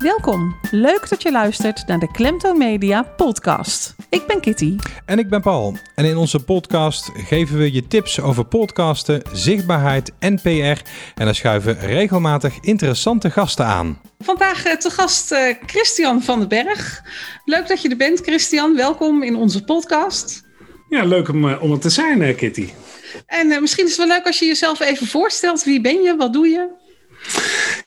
Welkom. Leuk dat je luistert naar de Klemtoon Media podcast. Ik ben Kitty. En ik ben Paul. En in onze podcast geven we je tips over podcasten, zichtbaarheid en PR. En dan schuiven regelmatig interessante gasten aan. Vandaag eh, te gast eh, Christian van den Berg. Leuk dat je er bent, Christian. Welkom in onze podcast. Ja, leuk om, eh, om er te zijn, Kitty. En misschien is het wel leuk als je jezelf even voorstelt. Wie ben je? Wat doe je?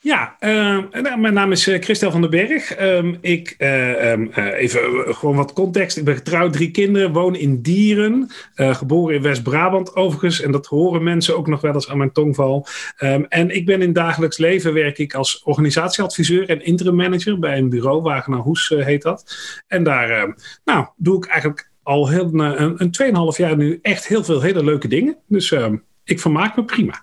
Ja, uh, mijn naam is uh, Christel van den Berg. Um, ik, uh, um, even gewoon wat context. Ik ben getrouwd, drie kinderen, woon in Dieren. geboren in West-Brabant overigens. En dat horen mensen ook nog wel eens aan mijn tongval. Um, en ik ben in dagelijks leven werk ik als organisatieadviseur en interim manager bij een bureau. Wagenaar Hoes heet dat. En daar nou, doe ik eigenlijk al heel, een, een 2,5 jaar nu echt heel veel hele leuke dingen. Dus ik vermaak me prima.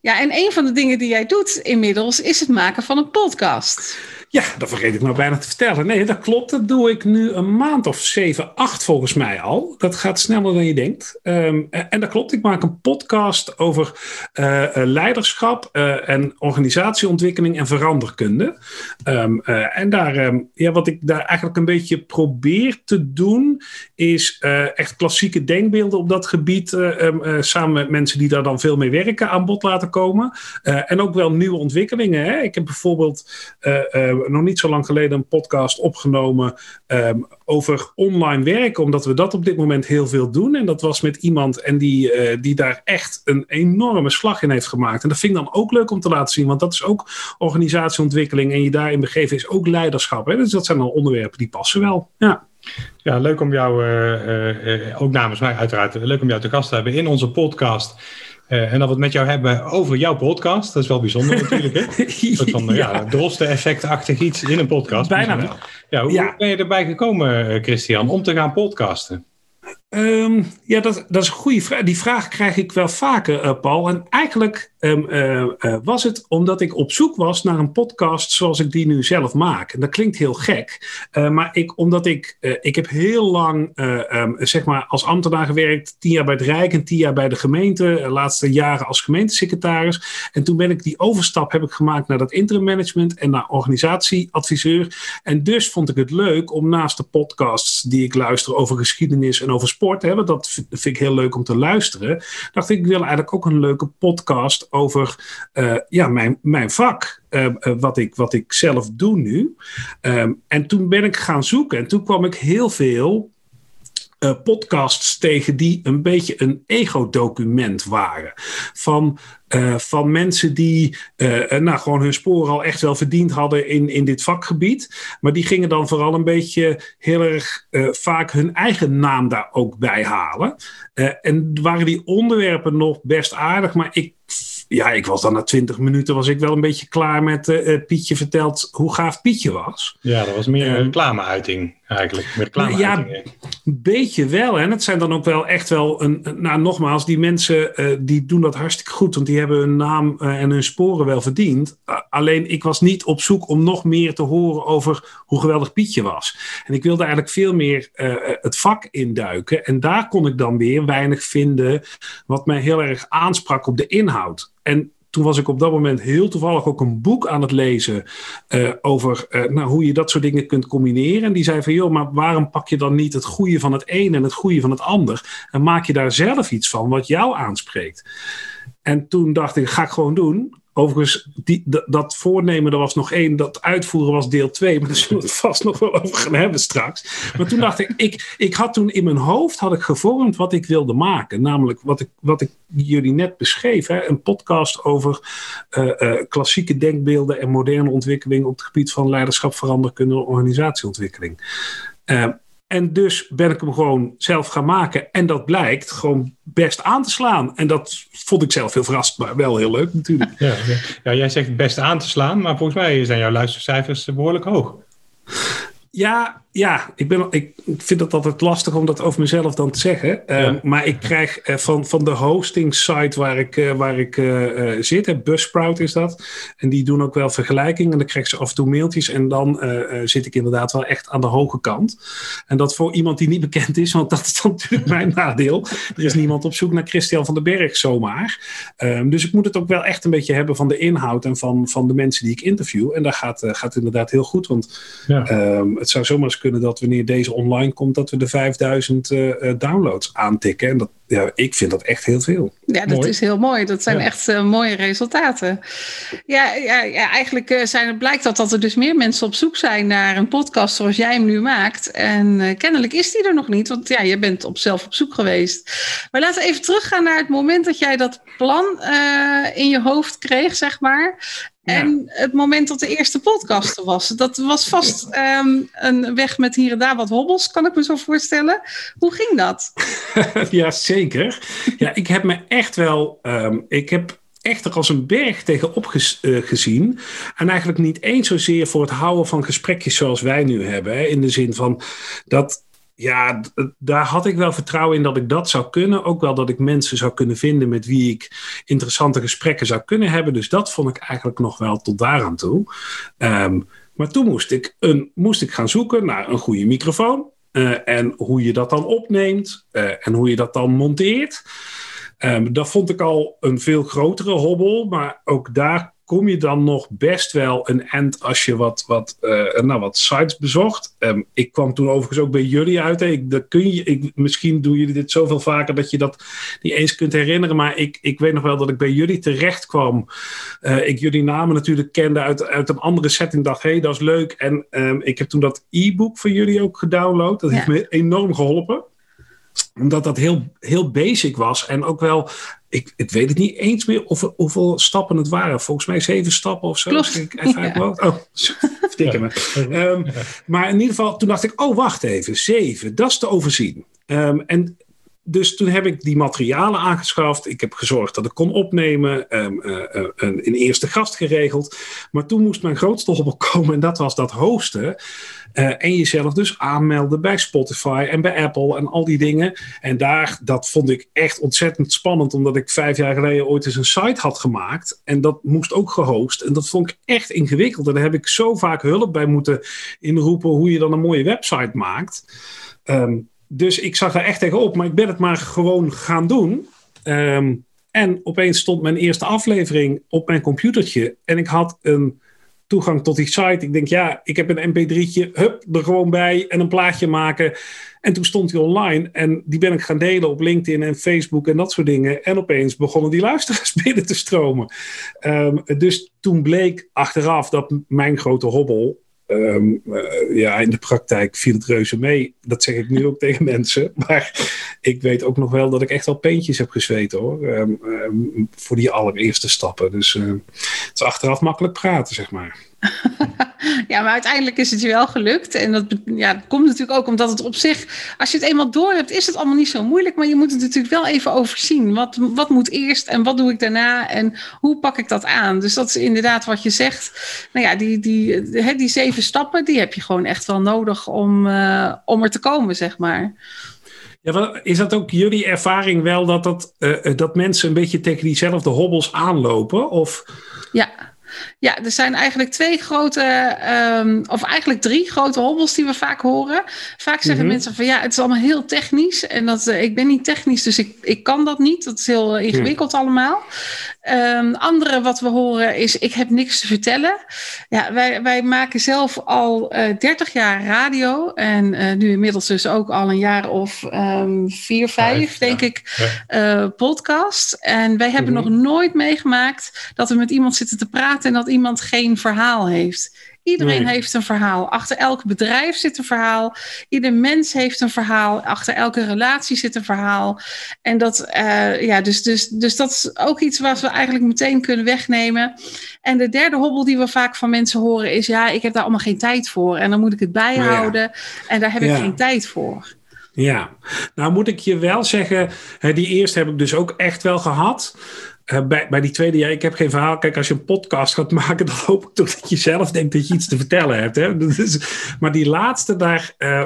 Ja, en een van de dingen die jij doet inmiddels is het maken van een podcast. Ja, dat vergeet ik nou bijna te vertellen. Nee, dat klopt. Dat doe ik nu een maand of zeven, acht volgens mij al. Dat gaat sneller dan je denkt. Ehm, en dat klopt. Ik maak een podcast over uh, leiderschap uh, en organisatieontwikkeling en veranderkunde. Uh, en daar, um, ja, wat ik daar eigenlijk een beetje probeer te doen, is echt klassieke denkbeelden op dat gebied samen met mensen die daar dan veel mee werken aan bod laten komen. en ook wel nieuwe ontwikkelingen. Hè? Ik heb bijvoorbeeld nog niet zo lang geleden een podcast opgenomen um, over online werken, omdat we dat op dit moment heel veel doen. En dat was met iemand en die, uh, die daar echt een enorme slag in heeft gemaakt. En dat vind ik dan ook leuk om te laten zien, want dat is ook organisatieontwikkeling en je daarin begeven is ook leiderschap. Hè? Dus dat zijn al onderwerpen die passen wel. Ja. Ja, leuk om jou, uh, uh, ook namens mij uiteraard, leuk om jou te gast te hebben in onze podcast. Uh, en dat we het met jou hebben over jouw podcast. Dat is wel bijzonder natuurlijk. Hè? Een van ja. ja drosten-effectachtig iets in een podcast. Bijna wel. Ja, hoe ja. ben je erbij gekomen, Christian, om te gaan podcasten? Um, ja, dat, dat is een goede vraag. Die vraag krijg ik wel vaker, uh, Paul. En eigenlijk um, uh, uh, was het omdat ik op zoek was naar een podcast zoals ik die nu zelf maak. En dat klinkt heel gek. maar ik, omdat ik, ik heb heel lang um, zeg maar als ambtenaar gewerkt. Tien jaar bij het Rijk en tien jaar bij de gemeente. De laatste jaren als gemeentesecretaris. En toen ben ik die overstap heb ik gemaakt naar dat interim management en naar organisatieadviseur. En dus vond ik het leuk om naast de podcasts die ik luister over geschiedenis en over sport hebben. Dat vind ik heel leuk om te luisteren. Dacht ik, ik wil eigenlijk ook een leuke podcast over uh, ja, mijn, mijn vak. Uh, wat, ik, wat ik zelf doe nu. Um, en toen ben ik gaan zoeken. En toen kwam ik heel veel uh, podcasts tegen die een beetje een ego-document waren. Van, uh, van mensen die uh, nou, gewoon hun sporen al echt wel verdiend hadden in, in dit vakgebied. Maar die gingen dan vooral een beetje heel erg vaak hun eigen naam daar ook bij halen. en waren die onderwerpen nog best aardig, maar ik ja, ik was dan na twintig minuten was ik wel een beetje klaar met uh, Pietje vertelt hoe gaaf Pietje was. Ja, dat was meer een reclameuiting eigenlijk. Reclame ja, een beetje wel. En het zijn dan ook wel echt wel een. Nou, nogmaals, die mensen uh, die doen dat hartstikke goed, want die hebben hun naam uh, en hun sporen wel verdiend. alleen ik was niet op zoek om nog meer te horen over hoe geweldig Pietje was. En ik wilde eigenlijk veel meer het vak induiken. En daar kon ik dan weer weinig vinden wat mij heel erg aansprak op de inhoud. En toen was ik op dat moment heel toevallig ook een boek aan het lezen uh, over uh, nou, hoe je dat soort dingen kunt combineren. En die zei van, joh, maar waarom pak je dan niet het goede van het een en het goede van het ander? En maak je daar zelf iets van wat jou aanspreekt? En toen dacht ik, ga ik gewoon doen. Overigens, die, dat voornemen, er was nog één. Dat uitvoeren was deel twee. Maar daar zullen we het vast nog wel over gaan hebben straks. Maar toen dacht ik, ik, ik had toen in mijn hoofd had ik gevormd wat ik wilde maken. Namelijk wat ik, wat ik jullie net beschreef. Hè, een podcast over uh, uh, klassieke denkbeelden en moderne ontwikkeling op het gebied van leiderschap, veranderkunde en organisatieontwikkeling. Uh, en dus ben ik hem gewoon zelf gaan maken. En dat blijkt gewoon best aan te slaan. En dat vond ik zelf heel verrast, maar wel heel leuk natuurlijk. Ja, ja. ja jij zegt best aan te slaan, maar volgens mij zijn jouw luistercijfers behoorlijk hoog. Ja, ja, ik, ben, ik vind het altijd lastig om dat over mezelf dan te zeggen. Ehm, maar ik krijg uh, van, van de hosting site waar ik, uh, waar ik zit, Buzzsprout is dat. En die doen ook wel vergelijkingen. En dan krijg ze af en toe mailtjes. En dan zit ik inderdaad wel echt aan de hoge kant. En dat voor iemand die niet bekend is, want dat is dan natuurlijk mijn nadeel. Er is niemand op zoek naar Christian van den Berg zomaar. Um, dus ik moet het ook wel echt een beetje hebben van de inhoud en van, van de mensen die ik interview. En daar gaat, gaat inderdaad heel goed. Want ja. Het zou zomaar kunnen dat wanneer deze online komt, dat we de 5000 uh, eh, downloads aantikken. En dat, ja, ik vind dat echt heel veel. Ja, dat is heel mooi. Dat zijn echt uh, mooie resultaten. Ja, ja, ja eigenlijk uh, zijn het, blijkt dat, dat er dus meer mensen op zoek zijn naar een podcast zoals jij hem nu maakt. En uh, kennelijk is die er nog niet, want ja, je bent op zelf op zoek geweest. Maar laten we even teruggaan naar het moment dat jij dat plan in je hoofd kreeg, zeg maar. En het moment dat de eerste podcast er was, dat was vast um, een weg met hier en daar wat hobbels, kan ik me zo voorstellen. Hoe ging dat? ja, zeker. Ja, ik heb me echt wel, um, ik heb echt er als een berg tegenop ges, uh, gezien. En eigenlijk niet eens zozeer voor het houden van gesprekjes zoals wij nu hebben. Hè, in de zin van dat ja, daar had ik wel vertrouwen in dat ik dat zou kunnen. Ook wel dat ik mensen zou kunnen vinden met wie ik interessante gesprekken zou kunnen hebben. Dus dat vond ik eigenlijk nog wel tot daaraan toe. Um, maar toen moest ik, een, moest ik gaan zoeken naar een goede microfoon. Uh, en hoe je dat dan opneemt uh, en hoe je dat dan monteert. Um, dat vond ik al een veel grotere hobbel. Maar ook daar kom je dan nog best wel een end als je wat, wat, uh, nou, wat sites bezocht. Um, ik kwam toen overigens ook bij jullie uit. Hè. Ik, dat kun je, ik, misschien doen jullie dit zoveel vaker dat je dat niet eens kunt herinneren. Maar ik, ik weet nog wel dat ik bij jullie terecht kwam. Uh, ik jullie namen natuurlijk kende uit, uit een andere setting. Dacht, hé, hey, dat is leuk. En um, ik heb toen dat e-book van jullie ook gedownload. Dat ja. heeft me enorm geholpen omdat dat heel, heel basic was. En ook wel, ik, ik weet het niet eens meer of, hoeveel stappen het waren. Volgens mij zeven stappen of zo. Klopt. Ik even ja. Oh, verdikken me. Um, maar in ieder geval, toen dacht ik, oh wacht even, zeven, dat is te overzien. Um, en dus toen heb ik die materialen aangeschaft. Ik heb gezorgd dat ik kon opnemen. Um, een, eerste gast geregeld. Maar toen moest mijn grootste hobbel komen. En dat was dat hosten. Uh, en jezelf dus aanmelden bij Spotify en bij Apple en al die dingen. En daar, dat vond ik echt ontzettend spannend. Omdat ik vijf jaar geleden ooit eens een site had gemaakt. En dat moest ook gehost. En dat vond ik echt ingewikkeld. En daar heb ik zo vaak hulp bij moeten inroepen. Hoe je dan een mooie website maakt. Um, dus ik zag er echt tegenop, maar ik ben het maar gewoon gaan doen. Um, en opeens stond mijn eerste aflevering op mijn computertje. En ik had een toegang tot die site. Ik denk, ja, ik heb een mp3'tje, hup, er gewoon bij en een plaatje maken. En toen stond hij online en die ben ik gaan delen op LinkedIn en Facebook en dat soort dingen. En opeens begonnen die luisteraars binnen te stromen. Um, dus toen bleek achteraf dat mijn grote hobbel Um, uh, ja, in de praktijk viel het reuze mee. Dat zeg ik nu ook tegen mensen. Maar ik weet ook nog wel dat ik echt wel peentjes heb gezweten hoor. Um, um, voor die allereerste stappen. Dus het is achteraf makkelijk praten, zeg maar. ja, maar uiteindelijk is het je wel gelukt. En dat, ja, dat komt natuurlijk ook omdat het op zich, als je het eenmaal door hebt, is het allemaal niet zo moeilijk. Maar je moet het natuurlijk wel even overzien. Wat, wat moet eerst en wat doe ik daarna en hoe pak ik dat aan? Dus dat is inderdaad wat je zegt. Nou ja, die, die, die, die zeven stappen, die heb je gewoon echt wel nodig om, uh, om er te komen, zeg maar. Ja, is dat ook jullie ervaring wel dat, dat, uh, dat mensen een beetje tegen diezelfde hobbels aanlopen? Of... Ja. Ja, er zijn eigenlijk twee grote, um, of eigenlijk drie grote hobbels die we vaak horen. Vaak zeggen mm-hmm. mensen van ja, het is allemaal heel technisch. En dat, uh, ik ben niet technisch, dus ik, ik kan dat niet. Dat is heel ingewikkeld mm. allemaal. Um, andere wat we horen is, ik heb niks te vertellen. Ja, wij, wij maken zelf al uh, 30 jaar radio. En uh, nu inmiddels dus ook al een jaar of um, vier, vijf, vijf denk ja. ik, ja. Uh, podcast. En wij hebben mm-hmm. nog nooit meegemaakt dat we met iemand zitten te praten en dat iemand geen verhaal heeft. Iedereen nee. heeft een verhaal. Achter elk bedrijf zit een verhaal. Ieder mens heeft een verhaal. Achter elke relatie zit een verhaal. En dat, uh, ja, dus, dus, dus dat is ook iets wat we eigenlijk meteen kunnen wegnemen. En de derde hobbel die we vaak van mensen horen is: ja, ik heb daar allemaal geen tijd voor. En dan moet ik het bijhouden. Ja. En daar heb ik ja. geen tijd voor. Ja, nou moet ik je wel zeggen, die eerste heb ik dus ook echt wel gehad. Uh, bij, bij die tweede jaar, ik heb geen verhaal. Kijk, als je een podcast gaat maken, dan hoop ik toch dat je zelf denkt dat je iets te vertellen hebt. Hè? Dus, maar die laatste, daar uh,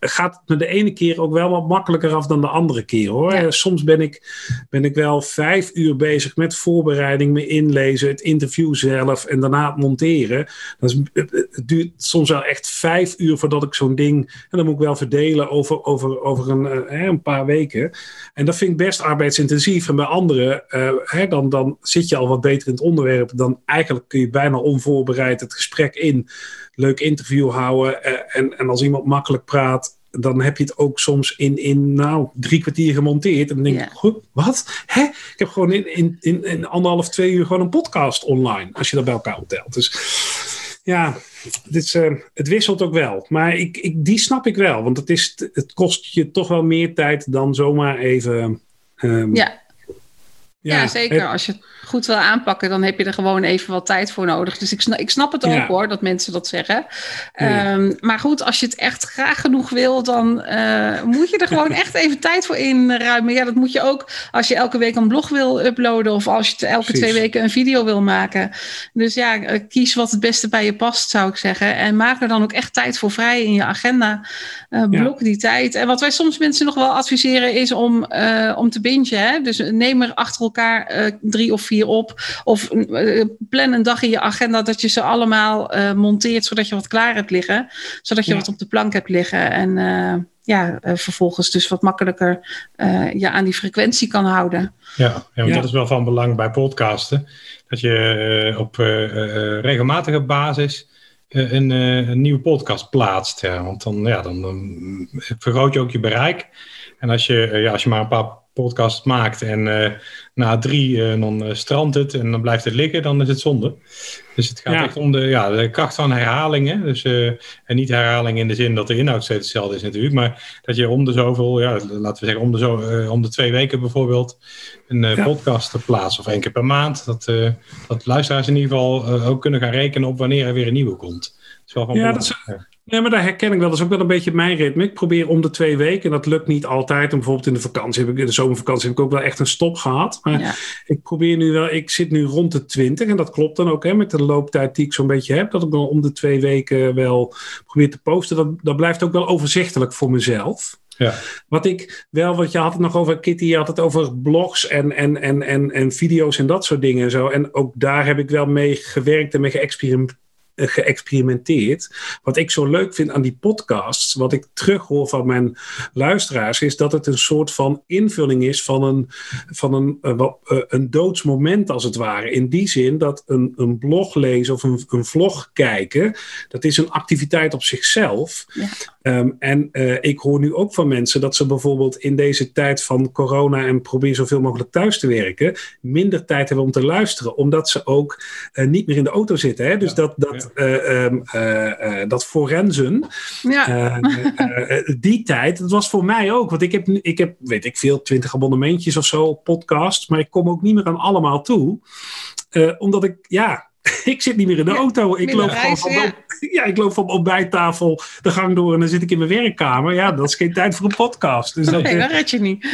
gaat het me de ene keer ook wel wat makkelijker af dan de andere keer hoor. soms ben ik, ben ik wel vijf uur bezig met voorbereiding, me inlezen, het interview zelf en daarna het monteren. Dat het duurt soms wel echt vijf uur voordat ik zo'n ding. En dan moet ik wel verdelen over, over, over een, een paar weken. En dat vind ik best arbeidsintensief. En bij anderen, hè, dan, dan zit je al wat beter in het onderwerp. Dan eigenlijk kun je bijna onvoorbereid het gesprek in. Leuk interview houden. Uh, en, en als iemand makkelijk praat, dan heb je het ook soms in, in nou, drie kwartier gemonteerd. En dan denk ja. wat? Hè? Ik heb gewoon in, in, in, in anderhalf, twee uur gewoon een podcast online. Als je dat bij elkaar optelt. Dus ja, dit uh, het wisselt ook wel. Maar ik, ik, die snap ik wel. Want het, is, het kost je toch wel meer tijd dan zomaar even... Um, ja. Ja, ja, zeker. Als je goed wil aanpakken, dan heb je er gewoon even wat tijd voor nodig. Dus ik snap, ik snap het ook hoor, dat mensen dat zeggen. Ja. Um, maar goed, als je het echt graag genoeg wil, dan uh, moet je er gewoon echt even tijd voor inruimen. Ja, dat moet je ook als je elke week een blog wil uploaden of als je elke Precies. twee weken een video wil maken. Dus ja, kies wat het beste bij je past, zou ik zeggen. En maak er dan ook echt tijd voor vrij in je agenda. Uh, blok ja. die tijd. En wat wij soms mensen nog wel adviseren is om, uh, om te bingen. Hè? Dus neem er achter elkaar drie of vier op. Of uh, plan een dag in je agenda dat je ze allemaal uh, monteert, zodat je wat klaar hebt liggen. Zodat je ja. wat op de plank hebt liggen. En uh, ja, vervolgens dus wat makkelijker je aan die frequentie kan houden. Ja, ja. dat is wel van belang bij podcasten. Dat je op regelmatige basis een, een, nieuwe podcast plaatst. Ja. Want dan, ja, dan, dan vergroot je ook je bereik. En als je, ja, als je maar een paar podcast maakt en uh, na drie uh, dan uh, strandt het en dan blijft het liggen, dan is het zonde. Dus het gaat ja. echt om de, ja, de kracht van herhalingen. Dus, en niet herhaling in de zin dat de inhoud steeds hetzelfde is natuurlijk, maar dat je om de zoveel, ja, laten we zeggen om de, zo, om de twee weken bijvoorbeeld een ja. podcast te plaatsen of één keer per maand. Dat, dat luisteraars in ieder geval ook kunnen gaan rekenen op wanneer er weer een nieuwe komt. Dat is wel van ja, dat is, ja, maar daar herken ik wel. Dat is ook wel een beetje mijn ritme. Ik probeer om de twee weken. En dat lukt niet altijd. En bijvoorbeeld in de vakantie heb ik, in de zomervakantie heb ik ook wel echt een stop gehad. Maar ja. ik probeer nu wel, ik zit nu rond de 20. En dat klopt dan ook hè, met de looptijd die ik zo'n beetje heb. Dat ik dan om de twee weken wel probeer te posten. Dat, dat blijft ook wel overzichtelijk voor mezelf. Ja. Wat ik wel, wat je had het nog over, Kitty, je had het over blogs en, en, en, en, en video's en dat soort dingen en zo. En ook daar heb ik wel mee gewerkt en mee geëxperimenteerd geëxperimenteerd. Wat ik zo leuk vind aan die podcasts, wat ik terughoor van mijn luisteraars, is dat het een soort van invulling is van een, van een, een, een doodsmoment, als het ware. In die zin dat een, een blog lezen of een, een vlog kijken, dat is een activiteit op zichzelf. Ja. Um, en uh, ik hoor nu ook van mensen dat ze bijvoorbeeld in deze tijd van corona en probeer zoveel mogelijk thuis te werken, minder tijd hebben om te luisteren, omdat ze ook uh, niet meer in de auto zitten. Hè? Dus ja, dat, dat, ja. uh, um, dat forensen, ja. die tijd, dat was voor mij ook. Want ik heb, ik heb, weet ik veel, twintig abonnementjes of zo op podcast, maar ik kom ook niet meer aan allemaal toe. omdat ik, ja, ik zit niet meer in de ja, auto. Ik loop, reis, van, ja. ja. ik loop van ontbijttafel de gang door en dan zit ik in mijn werkkamer. Ja, dat is geen tijd voor een podcast. Dus dat, nee, dat red je niet.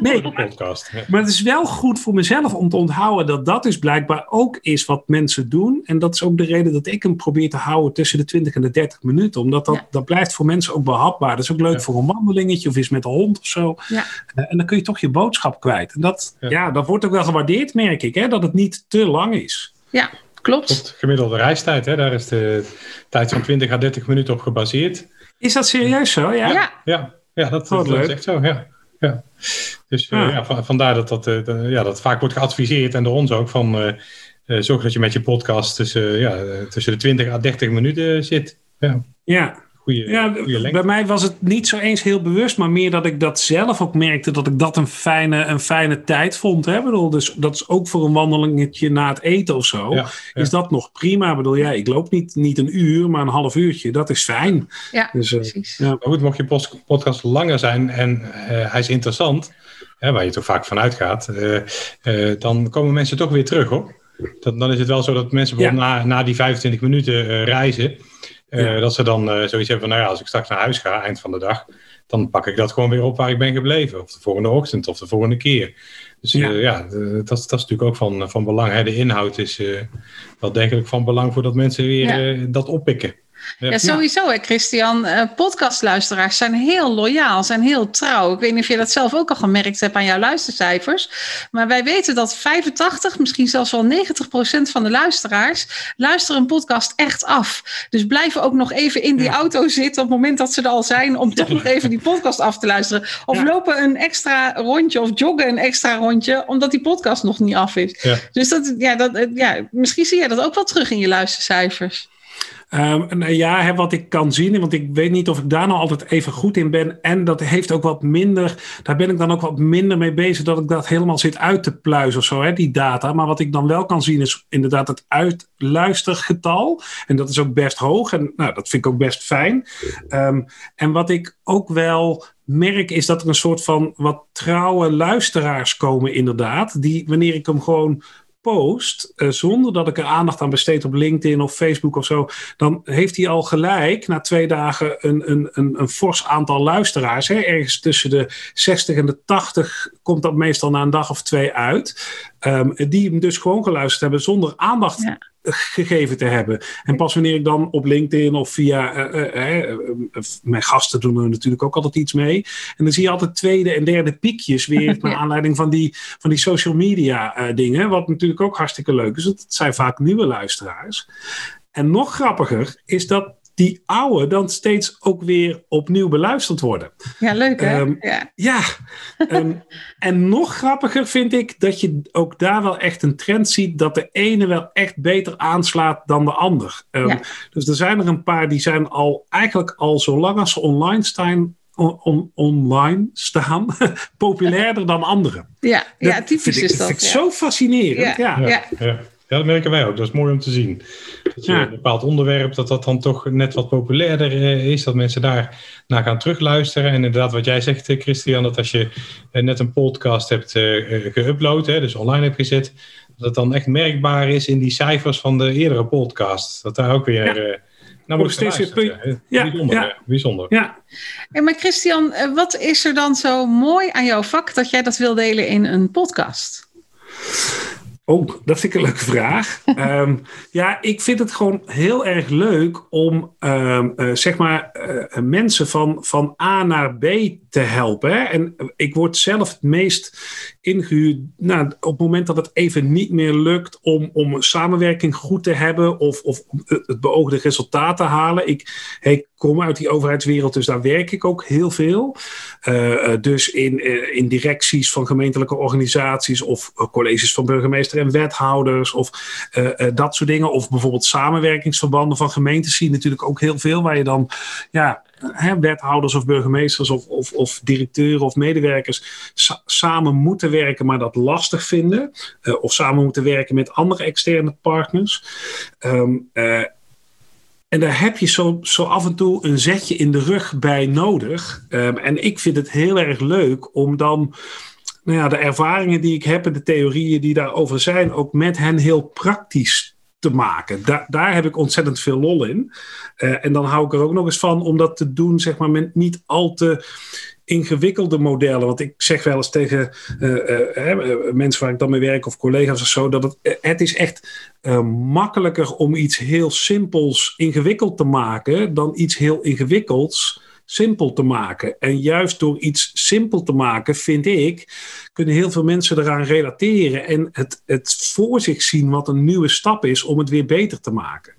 Nee, podcast. Ja. Maar het is wel goed voor mezelf om te onthouden dat dat dus blijkbaar ook is wat mensen doen. En dat is ook de reden dat ik hem probeer te houden tussen de 20 en de 30 minuten. Omdat dat, dat blijft voor mensen ook behapbaar. Dat is ook leuk voor een wandelingetje of is met een hond of zo. en dan kun je toch je boodschap kwijt. En dat, ja. dat wordt ook wel gewaardeerd, merk ik. Hè, dat het niet te lang is. Ja, Klopt. Tot gemiddelde reistijd, hè? daar is de tijd van 20 à 30 minuten op gebaseerd. Is dat serieus zo? Ja, ja, ja, ja dat, dat, dat is echt zo. Ja. Ja. Dus ah. uh, ja, vandaar dat dat, uh, ja, dat vaak wordt geadviseerd en door ons ook van uh, zorg dat je met je podcast tussen, ja, tussen de 20 à 30 minuten zit. Ja. ja. Ja, bij mij was het niet zo eens heel bewust, maar meer dat ik dat zelf ook merkte dat ik dat een fijne, een fijne tijd vond. Hè? Bedoel, dus dat is ook voor een wandelingetje na het eten of zo. Ja, ja. Is dat nog prima? Ik bedoel, ja, ik loop niet, niet een uur, maar een half uurtje. Dat is fijn. Ja, dus, uh, precies. Ja. Maar goed, mocht je podcast langer zijn en uh, hij is interessant, hè, waar je toch vaak vanuit gaat, uh, dan komen mensen toch weer terug hoor. Dan, dan is het wel zo dat mensen bijvoorbeeld na, na die 25 minuten reizen. Ja. Dat ze dan uh, zoiets hebben van, nou ja, als ik straks naar huis ga, eind van de dag, dan pak ik dat gewoon weer op waar ik ben gebleven. Of de volgende ochtend of de volgende keer. Dus ja, ja dat, dat is natuurlijk ook van, van belang. Hè. De inhoud is wel degelijk van belang voordat mensen weer dat oppikken. Ja, sowieso hè, Christian. Uh, podcastluisteraars zijn heel loyaal, zijn heel trouw. Ik weet niet of je dat zelf ook al gemerkt hebt aan jouw luistercijfers. Maar wij weten dat 85, misschien zelfs wel 90 procent van de luisteraars luisteren een podcast echt af. Dus blijven ook nog even in die auto zitten op het moment dat ze er al zijn, om toch nog even die podcast af te luisteren. Of lopen een extra rondje of joggen een extra rondje, omdat die podcast nog niet af is. Dus dat, ja, dat, ja, misschien zie je dat ook wel terug in je luistercijfers. Um, ja, wat ik kan zien, want ik weet niet of ik daar nou altijd even goed in ben. En dat heeft ook wat minder, daar ben ik dan ook wat minder mee bezig, dat ik dat helemaal zit uit te pluizen of zo, hè, die data. Maar wat ik dan wel kan zien is inderdaad het uitluistergetal. En dat is ook best hoog en nou, dat vind ik ook best fijn. Um, en wat ik ook wel merk is dat er een soort van wat trouwe luisteraars komen inderdaad. Die wanneer ik hem gewoon post, uh, zonder dat ik er aandacht aan besteed op LinkedIn of Facebook of zo, dan heeft hij al gelijk na twee dagen een, een, een, een fors aantal luisteraars. Hè? Ergens tussen de 60 en de 80 komt dat meestal na een dag of twee uit. Um, die hem dus gewoon geluisterd hebben zonder aandacht gegeven te hebben. En pas wanneer ik dan op LinkedIn of via uh, uh, mijn gasten doen er natuurlijk ook altijd iets mee. En dan zie je altijd tweede en derde piekjes weer naar aanleiding van die, van die social media dingen. Wat natuurlijk ook hartstikke leuk is. Het zijn vaak nieuwe luisteraars. En nog grappiger is dat die oude dan steeds ook weer opnieuw beluisterd worden. Ja, leuk hè? Um, ja. ja. Ehm, en nog grappiger vind ik dat je ook daar wel echt een trend ziet dat de ene wel echt beter aanslaat dan de ander. Um, ja. Dus er zijn er een paar die zijn al eigenlijk al zo lang als ze online staan, on, online staan, populairder dan anderen. Ja, ja typisch is dat. Dat vind ik zo fascinerend. Ja, ja. ja. Ja, dat merken wij ook. Dat is mooi om te zien. Dat je een bepaald onderwerp, dat dat dan toch net wat populairder eh, is. Dat mensen daar naar gaan terugluisteren. En inderdaad, wat jij zegt, eh, Christian, dat als je eh, net een podcast hebt geüpload, dus online hebt gezet, dat het dan echt merkbaar is in die cijfers van de eerdere podcast. Dat daar ook weer. Ja. Nou, wordt steeds weer ja, bijzonder, ja. bijzonder. Ja. En maar Christian, wat is er dan zo mooi aan jouw vak dat jij dat wil delen in een podcast? Oh, dat vind ik een leuke vraag. Ehm, ja, ik vind het gewoon heel erg leuk om ehm, eh, zeg maar uh, mensen van, van A naar B te helpen. En ik word zelf het meest ingehuurd nou, op het moment dat het even niet meer lukt om, om samenwerking goed te hebben of, of het beoogde resultaat te halen. Ik, ik kom uit die overheidswereld, dus daar werk ik ook heel veel. Uh, dus in, in directies van gemeentelijke organisaties of colleges van burgemeester en wethouders of dat soort dingen. Of bijvoorbeeld samenwerkingsverbanden van gemeentes zie je natuurlijk ook heel veel waar je dan ja, hè, wethouders of burgemeesters of, of, of directeuren of medewerkers samen moeten werken, maar dat lastig vinden. Uh, of samen moeten werken met andere externe partners. Um, uh, en daar heb je zo, zo af en toe een zetje in de rug bij nodig. Um, en ik vind het heel erg leuk om dan nou ja, de ervaringen die ik heb en de theorieën die daarover zijn, ook met hen heel praktisch te maken. Da daar heb ik ontzettend veel lol in. Uh, en dan hou ik er ook nog eens van om dat te doen, zeg maar, met niet al te ingewikkelde modellen. Want ik zeg wel eens tegen uh, uh, mensen waar ik dan mee werk of collega's of zo, dat het, het is echt makkelijker om iets heel simpels ingewikkeld te maken dan iets heel ingewikkelds simpel te maken. En juist door iets simpel te maken, vind ik, kunnen heel veel mensen eraan relateren en het, het voor zich zien wat een nieuwe stap is om het weer beter te maken.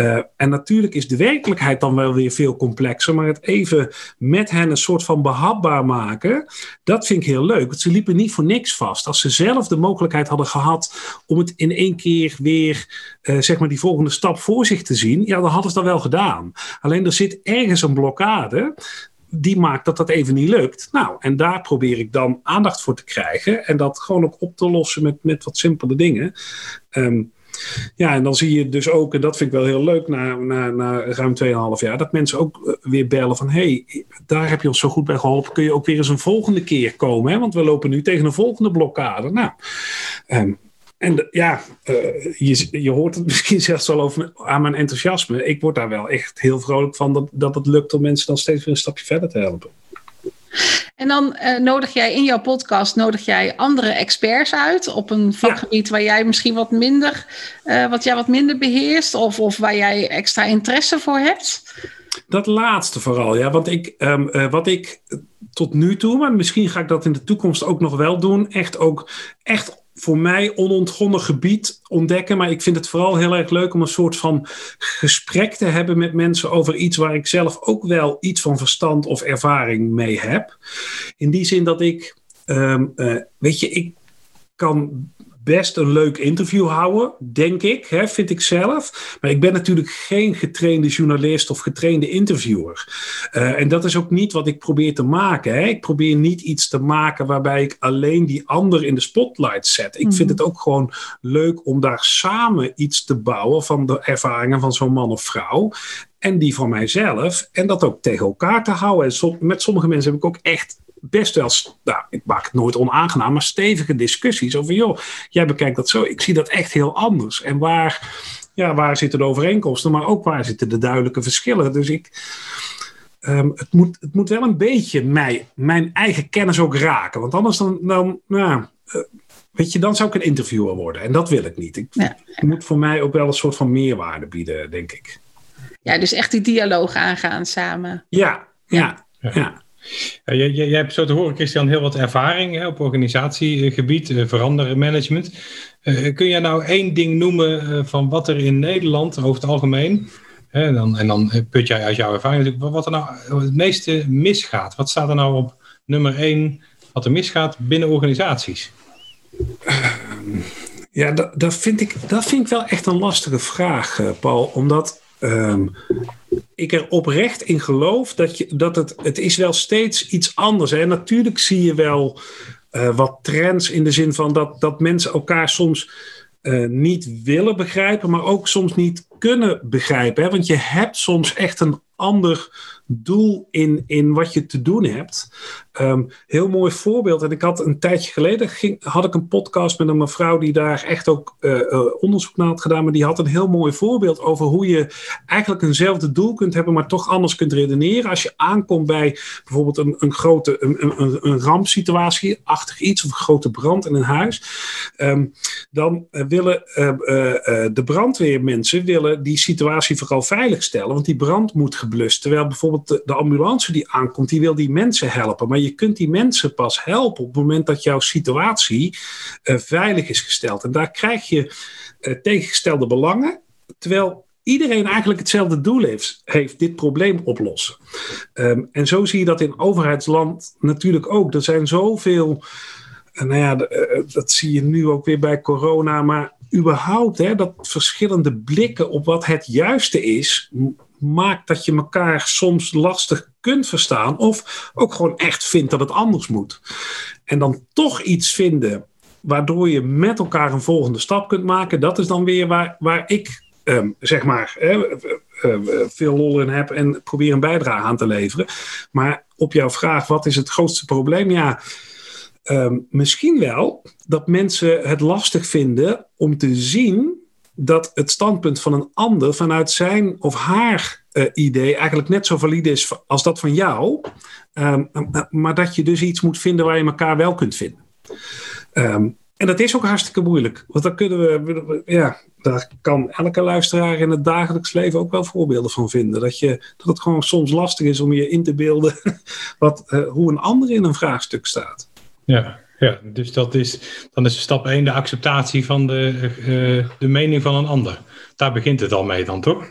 Uh, en natuurlijk is de werkelijkheid dan wel weer veel complexer, maar het even met hen een soort van behapbaar maken, dat vind ik heel leuk. Want ze liepen niet voor niks vast. Als ze zelf de mogelijkheid hadden gehad om het in één keer weer, uh, zeg maar, die volgende stap voor zich te zien, ja, dan hadden ze dat wel gedaan. Alleen er zit ergens een blokkade die maakt dat dat even niet lukt. Nou, en daar probeer ik dan aandacht voor te krijgen en dat gewoon ook op te lossen met, met wat simpele dingen. Um, ja, en dan zie je dus ook, en dat vind ik wel heel leuk na, na, na ruim 2,5 jaar, dat mensen ook eh, weer bellen van hé, hey, daar heb je ons zo goed bij geholpen, kun je ook weer eens een volgende keer komen, hè? want we lopen nu tegen een volgende blokkade. Nou, um, en ja, uh, je, je hoort het misschien zelfs al over aan mijn enthousiasme. Ik word daar wel echt heel vrolijk van dat, dat het lukt om mensen dan steeds weer een stapje verder te helpen. En dan uh, nodig jij in jouw podcast nodig jij andere experts uit op een vakgebied waar jij misschien wat minder, uh, wat jij wat minder beheerst of, of waar jij extra interesse voor hebt? Dat laatste vooral, ja. Want ik, um, uh, wat ik tot nu toe, maar misschien ga ik dat in de toekomst ook nog wel doen, echt ook echt voor mij onontgonnen gebied ontdekken. Maar ik vind het vooral heel erg leuk om een soort van gesprek te hebben met mensen over iets waar ik zelf ook wel iets van verstand of ervaring mee heb. In die zin dat ik, um, uh, weet je, ik kan best een leuk interview houden, denk ik, hè, vind ik zelf. Maar ik ben natuurlijk geen getrainde journalist of getrainde interviewer. Uh, en dat is ook niet wat ik probeer te maken. Hè. Ik probeer niet iets te maken waarbij ik alleen die ander in de spotlight zet. Ik mm -hmm. vind het ook gewoon leuk om daar samen iets te bouwen van de ervaringen van zo'n man of vrouw en die van mijzelf. En dat ook tegen elkaar te houden. En som, met sommige mensen heb ik ook echt best wel, nou, ik maak het nooit onaangenaam, maar stevige discussies over, joh, jij bekijkt dat zo, ik zie dat echt heel anders. En waar, ja, waar zitten de overeenkomsten, maar ook waar zitten de duidelijke verschillen. Dus ik, um, het, moet, het moet wel een beetje mij, mijn eigen kennis ook raken, want anders dan, dan nou, uh, weet je, dan zou ik een interviewer worden. En dat wil ik niet. Ik, ja. Het moet voor mij ook wel een soort van meerwaarde bieden, denk ik. Ja, dus echt die dialoog aangaan samen. Ja, ja, ja. ja. Jij, hebt zo te horen, Christian, heel wat ervaring hè, op organisatiegebied, uh, verandermanagement. Uh, kun jij nou één ding noemen van wat er in Nederland over het algemeen, hè, dan, en dan put jij uit jouw ervaring natuurlijk, wat er nou het meeste misgaat? Wat staat er nou op nummer één wat er misgaat binnen organisaties? Ja, dat, dat, vind ik, dat vind ik wel echt een lastige vraag, Paul. Omdat um, ik er oprecht in geloof dat, je, dat het, het is wel steeds iets anders is. Natuurlijk zie je wel uh, wat trends in de zin van dat, dat mensen elkaar soms uh, niet willen begrijpen, maar ook soms niet kunnen begrijpen. Hè? Want je hebt soms echt een ander doel in, in wat je te doen hebt. Um, heel mooi voorbeeld. En ik had een tijdje geleden ging, had ik een podcast met een mevrouw die daar echt ook uh, uh, onderzoek naar had gedaan. Maar die had een heel mooi voorbeeld over hoe je eigenlijk eenzelfde doel kunt hebben, maar toch anders kunt redeneren. Als je aankomt bij bijvoorbeeld een, een grote een, een, een rampsituatie, achtig iets of een grote brand in een huis. Um, dan uh, willen de brandweermensen willen die situatie vooral veiligstellen, want die brand moet geblust. Terwijl bijvoorbeeld de, ambulance die aankomt, die wil die mensen helpen. Maar je kunt die mensen pas helpen op het moment dat jouw situatie uh, veilig is gesteld. En daar krijg je uh, tegengestelde belangen, terwijl iedereen eigenlijk hetzelfde doel heeft, heeft dit probleem oplossen. Um, en zo zie je dat in overheidsland natuurlijk ook. Er zijn zoveel, uh, nou ja, dat zie je nu ook weer bij corona, maar überhaupt hè, dat verschillende blikken op wat het juiste is, maakt dat je elkaar soms lastig kunt verstaan. Of ook gewoon echt vindt dat het anders moet. En dan toch iets vinden waardoor je met elkaar een volgende stap kunt maken. Dat is dan weer waar, waar ik um, zeg maar uh, uh, veel lol in heb en probeer een bijdrage aan te leveren. Maar op jouw vraag, wat is het grootste probleem? Ja, um, misschien wel dat mensen het lastig vinden om te zien dat het standpunt van een ander vanuit zijn of haar uh, idee eigenlijk net zo valide is als dat van jou. Um, maar dat je dus iets moet vinden waar je elkaar wel kunt vinden. Um, en dat is ook hartstikke moeilijk. Want dan kunnen we, ja, daar kan elke luisteraar in het dagelijks leven ook wel voorbeelden van vinden. Dat, je, dat het gewoon soms lastig is om je in te beelden wat, uh, hoe een ander in een vraagstuk staat. Ja, ja, dus dat is, dan is stap 1 de acceptatie van de, uh, de mening van een ander. Daar begint het al mee dan, toch?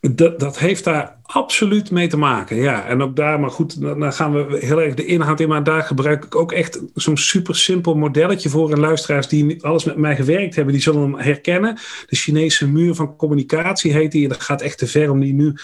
Dat, dat heeft daar absoluut mee te maken, ja. En ook daar, maar goed, dan gaan we heel erg de inhoud in. Maar daar gebruik ik ook echt zo'n super simpel modelletje voor. En luisteraars die alles met mij gewerkt hebben, die zullen hem herkennen. De Chinese muur van communicatie heet die. En dat gaat echt te ver om die nu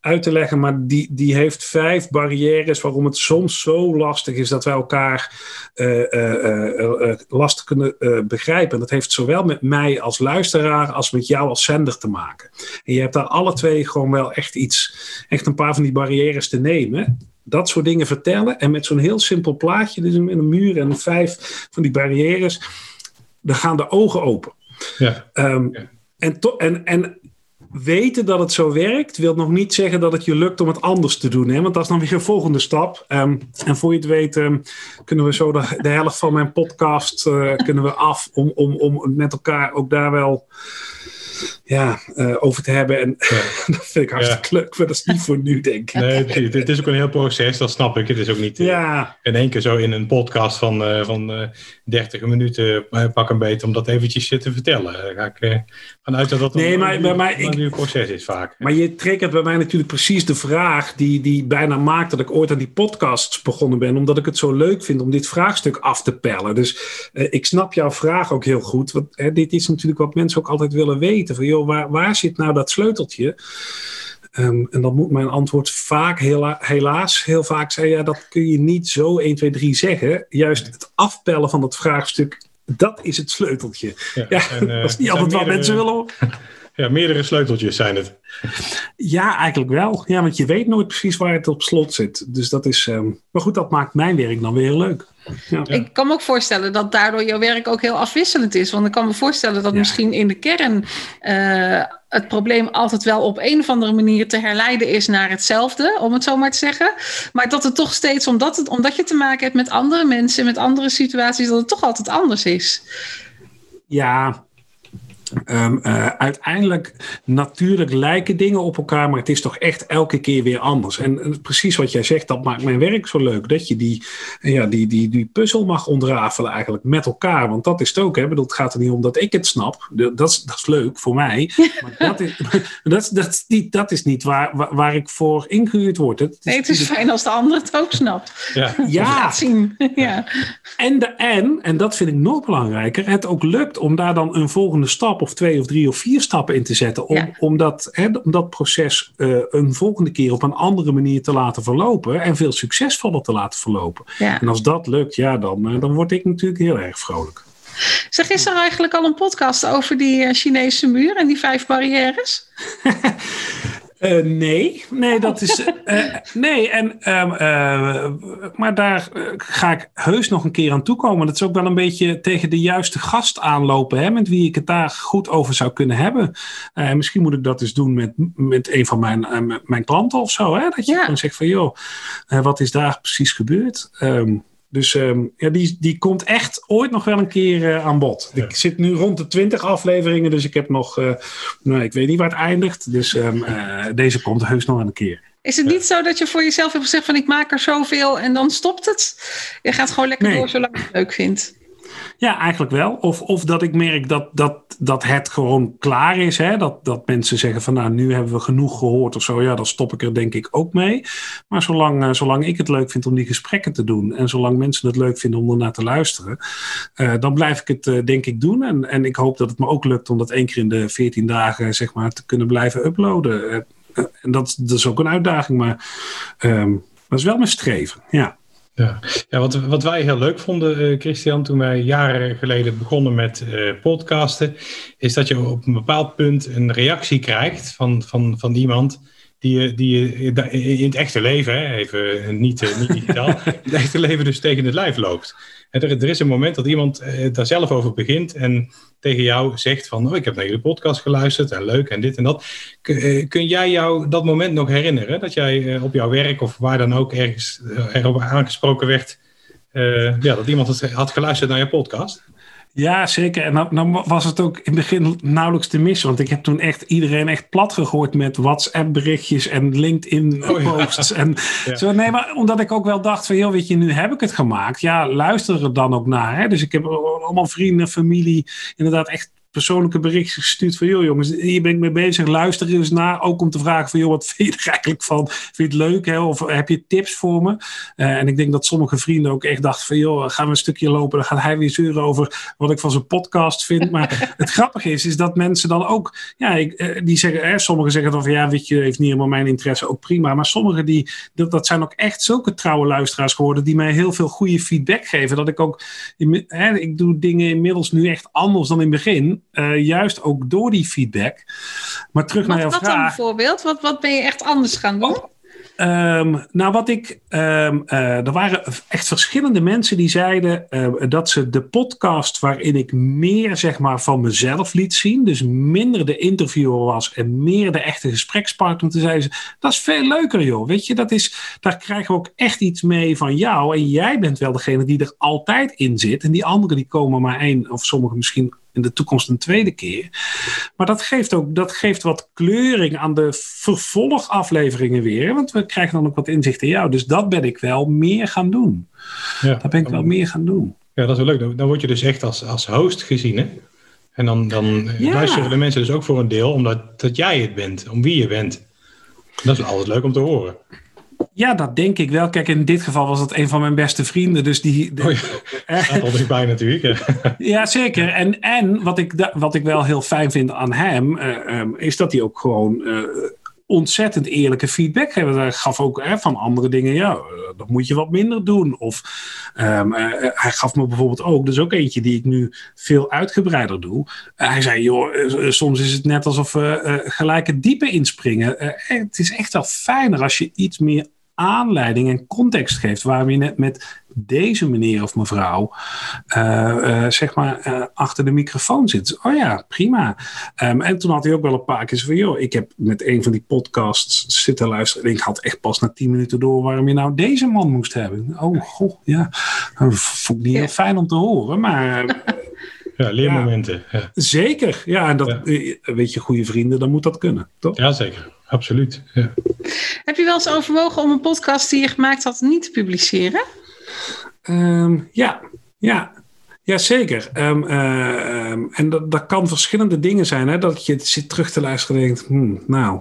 uit te leggen, maar die, die heeft vijf barrières waarom het soms zo lastig is dat wij elkaar uh, uh, uh, lastig kunnen begrijpen. En dat heeft zowel met mij als luisteraar als met jou als zender te maken. En je hebt daar alle twee gewoon wel echt iets, echt een paar van die barrières te nemen. Dat soort dingen vertellen en met zo'n heel simpel plaatje, dus een muur en vijf van die barrières, dan gaan de ogen open. Ja. Um, ja. En, en, en weten dat het zo werkt, wil nog niet zeggen dat het je lukt om het anders te doen. Hè? Want dat is dan weer een volgende stap. Ehm, en voor je het weet, ehm, kunnen we zo de, de, helft van mijn podcast uh, kunnen we af om, om, om met elkaar ook daar wel ja, uh, over te hebben. En ja. dat vind ik hartstikke ja. leuk, maar dat is niet voor nu, denk ik. Nee, het, het, is ook een heel proces, dat snap ik. Het is ook niet uh, ja. in één keer zo in een podcast van, uh, van 30 minuten pak een beet om dat eventjes te vertellen. Daar ga ik vanuit dat dat nee, een, maar, een, maar, een, proces is vaak. Maar je triggert bij mij natuurlijk precies de vraag die, die bijna maakt dat ik ooit aan die podcasts begonnen ben, omdat ik het zo leuk vind om dit vraagstuk af te pellen. Dus ik snap jouw vraag ook heel goed, want dit is natuurlijk wat mensen ook altijd willen weten. Van, joh, waar, waar zit nou dat sleuteltje? Um, en dan moet mijn antwoord vaak, hela helaas, heel vaak zijn: ja, dat kun je niet zo 1, 2, 3 zeggen. Juist het afpellen van het vraagstuk, dat is het sleuteltje. Ja, ja en, uh, dat is niet altijd wat mensen willen. Ja, meerdere sleuteltjes zijn het. Ja, eigenlijk wel. Ja, want je weet nooit precies waar het op slot zit. Dus dat is. Um, maar goed, dat maakt mijn werk dan weer heel leuk. Ja. Ik kan me ook voorstellen dat daardoor jouw werk ook heel afwisselend is. Want ik kan me voorstellen dat ja. misschien in de kern uh, het probleem altijd wel op een of andere manier te herleiden is naar hetzelfde, om het zo maar te zeggen. Maar dat het toch steeds, omdat, het, omdat je te maken hebt met andere mensen, met andere situaties, dat het toch altijd anders is. Ja, Um, uh, uiteindelijk, natuurlijk lijken dingen op elkaar, maar het is toch echt elke keer weer anders. En, en, precies wat jij zegt, dat maakt mijn werk zo leuk. Dat je die, ja, die, die, die puzzel mag ontrafelen eigenlijk met elkaar. Want dat is het ook. Hè? Bedoel, het gaat er niet om dat ik het snap. Dat is, dat is leuk voor mij. Maar dat is, dat, dat, is niet, dat is niet waar, waar, waar ik voor ingehuurd word. Het is, nee, het is fijn als de ander het ook snapt. Ja. ja. zien. ja. En, de, en, en dat vind ik nog belangrijker, het ook lukt om daar dan een volgende stap of twee of drie of vier stappen in te zetten. Om, ja. om, dat, hè, om dat proces uh, een volgende keer op een andere manier te laten verlopen. En veel succesvoller te laten verlopen. Ja. En als dat lukt, ja, dan, uh, dan word ik natuurlijk heel erg vrolijk. Zeg, is er eigenlijk al een podcast over die uh, Chinese muur en die vijf barrières? Uh, nee, nee, dat is. Uh, nee, en, uh, maar daar ga ik heus nog een keer aan toekomen. Dat is ook wel een beetje tegen de juiste gast aanlopen, hè, met wie ik het daar goed over zou kunnen hebben. misschien moet ik dat eens doen met, met een van mijn, mijn klanten of zo. Hè, dat je ja. dan zegt van, joh, wat is daar precies gebeurd? Um, dus um, ja, die, die komt echt ooit nog wel een keer uh, aan bod. Ja. Ik zit nu rond de 20 afleveringen, dus ik heb nog, uh, nou, ik weet niet waar het eindigt. Dus um, uh, deze komt heus nog wel een keer. Is het niet zo dat je voor jezelf hebt gezegd van ik maak er zoveel en dan stopt het? Je gaat gewoon lekker nee. door zolang je het leuk vindt. Ja, eigenlijk wel. Of, of dat ik merk dat, dat, dat het gewoon klaar is. Hè? Dat, dat mensen zeggen van nou, nu hebben we genoeg gehoord of zo. Ja, dan stop ik er denk ik ook mee. Maar zolang, uh, zolang ik het leuk vind om die gesprekken te doen. En zolang mensen het leuk vinden om ernaar te luisteren. Uh, dan blijf ik het uh, denk ik doen. En, en ik hoop dat het me ook lukt om dat één keer in de 14 dagen zeg maar te kunnen blijven uploaden. en dat, dat is ook een uitdaging. Maar um, dat is wel mijn streven, ja. Ja, ja wat, wat wij heel leuk vonden, uh, Christian, toen wij jaren geleden begonnen met uh, podcasten, is dat je op een bepaald punt een reactie krijgt van, van, van iemand die, die in het echte leven, hè, even niet, uh, niet digitaal, in het echte leven dus tegen het lijf loopt. En er, er is een moment dat iemand daar zelf over begint en tegen jou zegt van, oh, ik heb naar jullie podcast geluisterd en leuk en dit en dat. Kun, jij jou dat moment nog herinneren? Dat jij op jouw werk of waar dan ook ergens erop aangesproken werd, uh, ja, dat iemand had geluisterd naar je podcast? Ja, zeker. En dan, dan, was het ook in het begin nauwelijks te missen. Want ik heb toen echt iedereen echt plat gegooid met WhatsApp-berichtjes en LinkedIn-posts. Oh, ja. En ja. zo. Nee, maar omdat ik ook wel dacht van, joh, weet je, nu heb ik het gemaakt. Ja, luister er dan ook naar. Hè? Dus ik heb allemaal vrienden, familie, inderdaad echt persoonlijke berichtjes gestuurd van, joh jongens, hier ben ik mee bezig, luister eens naar. Ook om te vragen van, joh, wat vind je er eigenlijk van? Vind je het leuk, hè? Of heb je tips voor me? Uh, en ik denk dat sommige vrienden ook echt dachten van, joh, gaan we een stukje lopen, dan gaat hij weer zeuren over wat ik van zijn podcast vind. Maar het grappige is, is dat mensen dan ook, ja, ik, uh, die zeggen, hè, sommigen zeggen dan van, ja, weet je, heeft niet helemaal mijn interesse, ook prima. Maar sommigen die, dat, dat zijn ook echt zulke trouwe luisteraars geworden, die mij heel veel goede feedback geven. Dat ik ook, hè, ik doe dingen inmiddels nu echt anders dan in het begin. Uh, juist ook door die feedback. Maar terug wat, naar jouw wat vraag. Wat dan bijvoorbeeld? Wat, wat ben je echt anders gaan doen? Oh. Ehm, nou, wat ik. Um, er waren echt verschillende mensen die zeiden ehm, dat ze de podcast waarin ik meer zeg maar, van mezelf liet zien, dus minder de interviewer was en meer de echte gesprekspartner, toen zeiden ze: dat is veel leuker, joh. Weet je, dat is, daar krijgen we ook echt iets mee van jou. En jij bent wel degene die er altijd in zit. En die anderen die komen maar één, of sommigen misschien in de toekomst een tweede keer. Maar dat geeft ook dat geeft wat kleuring aan de vervolgafleveringen weer. Want we krijgen dan ook wat inzicht in jou. Dus dat ben ik wel meer gaan doen. Ja, dat ben ik wel meer gaan doen. Ja, dat is wel leuk. Dan word je dus echt als, als host gezien. Hè? En dan, dan luisteren de mensen dus ook voor een deel omdat dat jij het bent, om wie je bent. Dat is altijd leuk om te horen. Ja, dat denk ik wel. Kijk, in dit geval was het een van mijn beste vrienden. Dus die. De, oh ja, bij natuurlijk. ja, zeker. En, en wat, ik, wat ik wel heel fijn vind aan hem, uh, um, is dat hij ook gewoon. Uh, ontzettend eerlijke feedback. Hij gaf ook hè, van andere dingen, ja, dat moet je wat minder doen. Of um, uh, hij gaf me bijvoorbeeld ook, dus ook eentje die ik nu veel uitgebreider doe. Hij zei, joh, soms is het net alsof we gelijk het diepe inspringen. het is echt wel fijner als je iets meer aanleiding en context geeft waarom je net met deze meneer of mevrouw uh, uh, zeg maar uh, achter de microfoon zit. Oh ja, prima. Um, en toen had hij ook wel een paar keer van, joh, ik heb met een van die podcasts zitten luisteren en ik had echt pas na tien minuten door waarom je nou deze man moest hebben. Oh, goh, ja. Dat vond ik niet heel fijn om te horen, maar... Ja, leermomenten. Ja. Zeker, ja. En dat, weet je, goede vrienden, dan moet dat kunnen, toch? Ja, zeker absoluut. Ja. Heb je wel eens overwogen om een podcast die je gemaakt had niet te publiceren? Um, ja, ja. Jazeker. Um, uh, um, en dat, dat kan verschillende dingen zijn. Hè? Dat je zit terug te luisteren en denkt: hmm, Nou,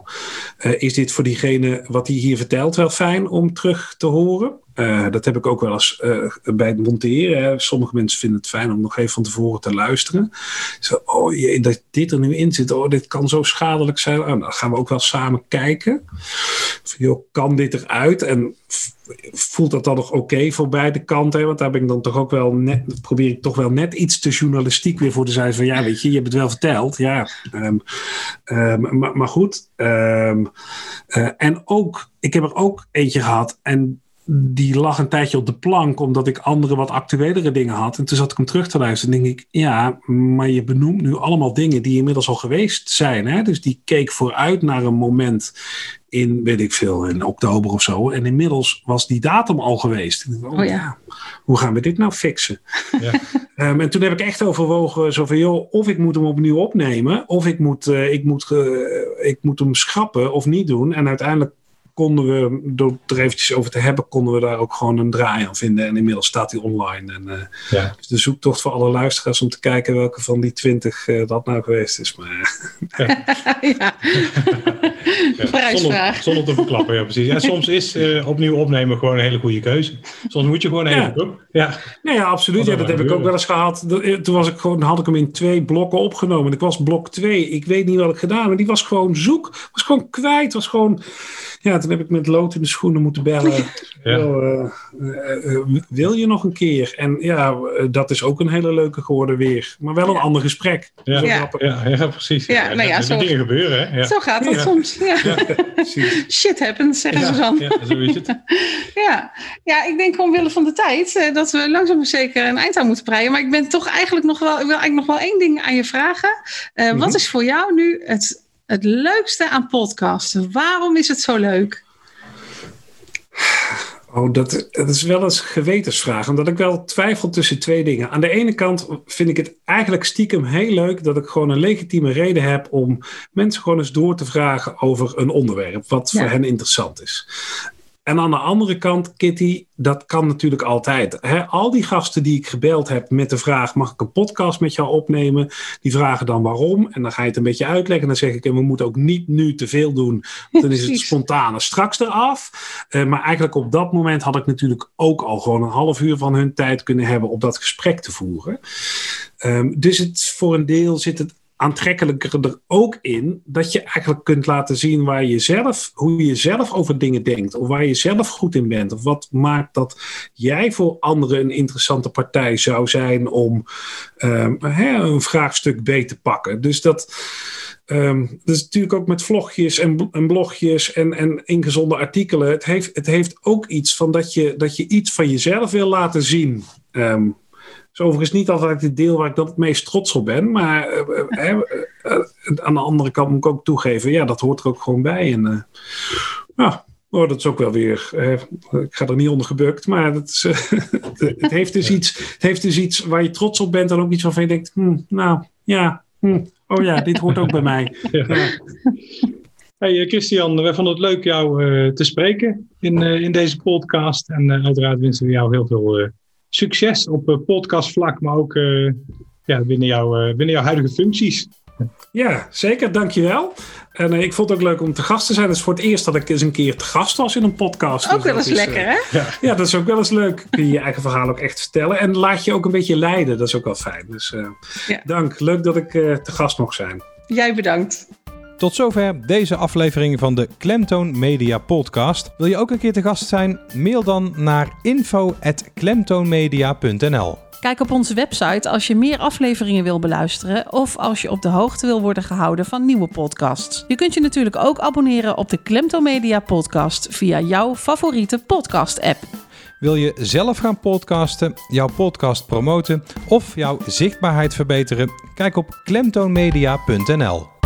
uh, is dit voor diegene wat hij hier vertelt wel fijn om terug te horen? Uh, dat heb ik ook wel eens uh, bij het monteren. Hè. Sommige mensen vinden het fijn om nog even van tevoren te luisteren. Zo, oh jee, dat dit er nu in zit, oh, dit kan zo schadelijk zijn. Dan gaan we ook wel samen kijken. Joh, kan dit eruit? En voelt dat dan nog oké voor beide kanten? Want daar ben ik dan toch ook wel net, probeer ik toch wel net iets te journalistiek weer voor te zijn. Van ja, weet je, je hebt het wel verteld. Ja, um, um, maar, maar, goed. Um, uh, en ook, ik heb er ook eentje gehad. En die lag een tijdje op de plank, omdat ik andere wat actuelere dingen had. En toen zat ik hem terug te luisteren. En denk ik, ja, maar je benoemt nu allemaal dingen die inmiddels al geweest zijn. Hè? Dus die keek vooruit naar een moment in, weet ik veel, in oktober of zo. En inmiddels was die datum al geweest. oh, oh ja. hoe gaan we dit nou fixen? Ja. um, en toen heb ik echt overwogen, zo van, joh, of ik moet hem opnieuw opnemen, of ik moet, uh, ik moet, uh, ik moet hem schrappen of niet doen. En uiteindelijk konden we, door het er eventjes over te hebben, konden we daar ook gewoon een draai aan vinden. En inmiddels staat hij online. En, uh, ja. Dus de zoektocht voor alle luisteraars om te kijken welke van die twintig uh, dat nou geweest is. Maar, ja. ja. Ja. Zonder, zonder, te verklappen, ja precies. Ja, soms is uh, opnieuw opnemen gewoon een hele goede keuze. Soms moet je gewoon even, toch? Ja, nee, ja absoluut. Ja, dat heb ik ook wel eens gehad. Toen was ik gewoon, had ik hem in twee blokken opgenomen. Ik was blok twee. Ik weet niet wat ik gedaan, maar die was gewoon zoek. Was gewoon kwijt. Was gewoon ja, toen heb ik met lood in de schoenen moeten bellen. ja. uh, uh, wil je nog een keer? En ja, dat is ook een hele leuke geworden weer. Maar wel een ja. ander gesprek. Ja, ja. ja, precies. Ja, nou ja, zo, dingen gebeuren. Hè? Zo gaat het soms. Shit happens, zeggen ze dan. Ja, zo is het. ja. ja, ik denk omwille van de tijd dat we langzaam zeker een eind aan moeten breien. Maar ik ben toch eigenlijk nog wel, ik wil eigenlijk nog wel één ding aan je vragen. Uh, mm -hmm. Wat is voor jou nu het het leukste aan podcasten? Waarom is het zo leuk? Oh, dat, dat is wel een gewetensvraag. Omdat ik wel twijfel tussen twee dingen. Aan de ene kant vind ik het eigenlijk stiekem heel leuk dat ik gewoon een legitieme reden heb om mensen gewoon eens door te vragen over een onderwerp wat ja. voor hen interessant is. En aan de andere kant, Kitty, dat kan natuurlijk altijd. Al die gasten die ik gebeld heb met de vraag: mag ik een podcast met jou opnemen? Die vragen dan waarom. En dan ga je het een beetje uitleggen. En dan zeg ik: we moeten ook niet nu te veel doen. Dan is het spontane straks eraf. Uh, maar eigenlijk op dat moment had ik natuurlijk ook al gewoon een half uur van hun tijd kunnen hebben om dat gesprek te voeren. Um, dus het, voor een deel zit het aantrekkelijker er ook in dat je eigenlijk kunt laten zien waar je zelf, hoe je zelf over dingen denkt, of waar je zelf goed in bent, of wat maakt dat jij voor anderen een interessante partij zou zijn om um, hè, een vraagstuk beet te pakken. Dus dat. Um, is natuurlijk ook met vlogjes en, en blogjes en, en ingezonde artikelen. Het heeft, het heeft ook iets van dat je, dat je iets van jezelf wil laten zien. Um, is overigens niet altijd het deel waar ik dan het meest trots op ben. Maar uh, uh, aan de andere kant moet ik ook toegeven, ja, dat hoort er ook gewoon bij. En ja, oh, dat is ook wel weer. ik ga er niet onder gebukt, maar dat is, het, heeft dus iets, het heeft dus iets waar je trots op bent en ook iets waarvan je denkt, hm, nou ja, hm, oh ja, dit hoort ook bij mij. Ja. Hey Christian, wij vonden het leuk jou te spreken in, in deze podcast. En uiteraard wensen we jou heel veel succes op uh, podcastvlak, maar ook uh, ja, binnen, jouw, uh, binnen jouw huidige functies. Ja, zeker. Dankjewel. En ik vond het ook leuk om te gast te zijn. Het is voor het eerst dat ik eens een keer te gast was in een podcast. Ook dus wel eens lekker, hè? Ja. ja. dat is ook wel eens leuk. Kun je je eigen verhaal ook echt vertellen. En laat je ook een beetje leiden. Dat is ook wel fijn. Dus ja. dank. Leuk dat ik te gast mocht zijn. Jij bedankt. Tot zover deze aflevering van de Klemtoon Media Podcast. Wil je ook een keer te gast zijn? Mail dan naar info.klemtoonmedia.nl. Kijk op onze website als je meer afleveringen wil beluisteren of als je op de hoogte wil worden gehouden van nieuwe podcasts. Je kunt je natuurlijk ook abonneren op de Klemtoon Media Podcast via jouw favoriete podcast-app. Wil je zelf gaan podcasten, jouw podcast promoten of jouw zichtbaarheid verbeteren? Kijk op klemtoonmedia.nl.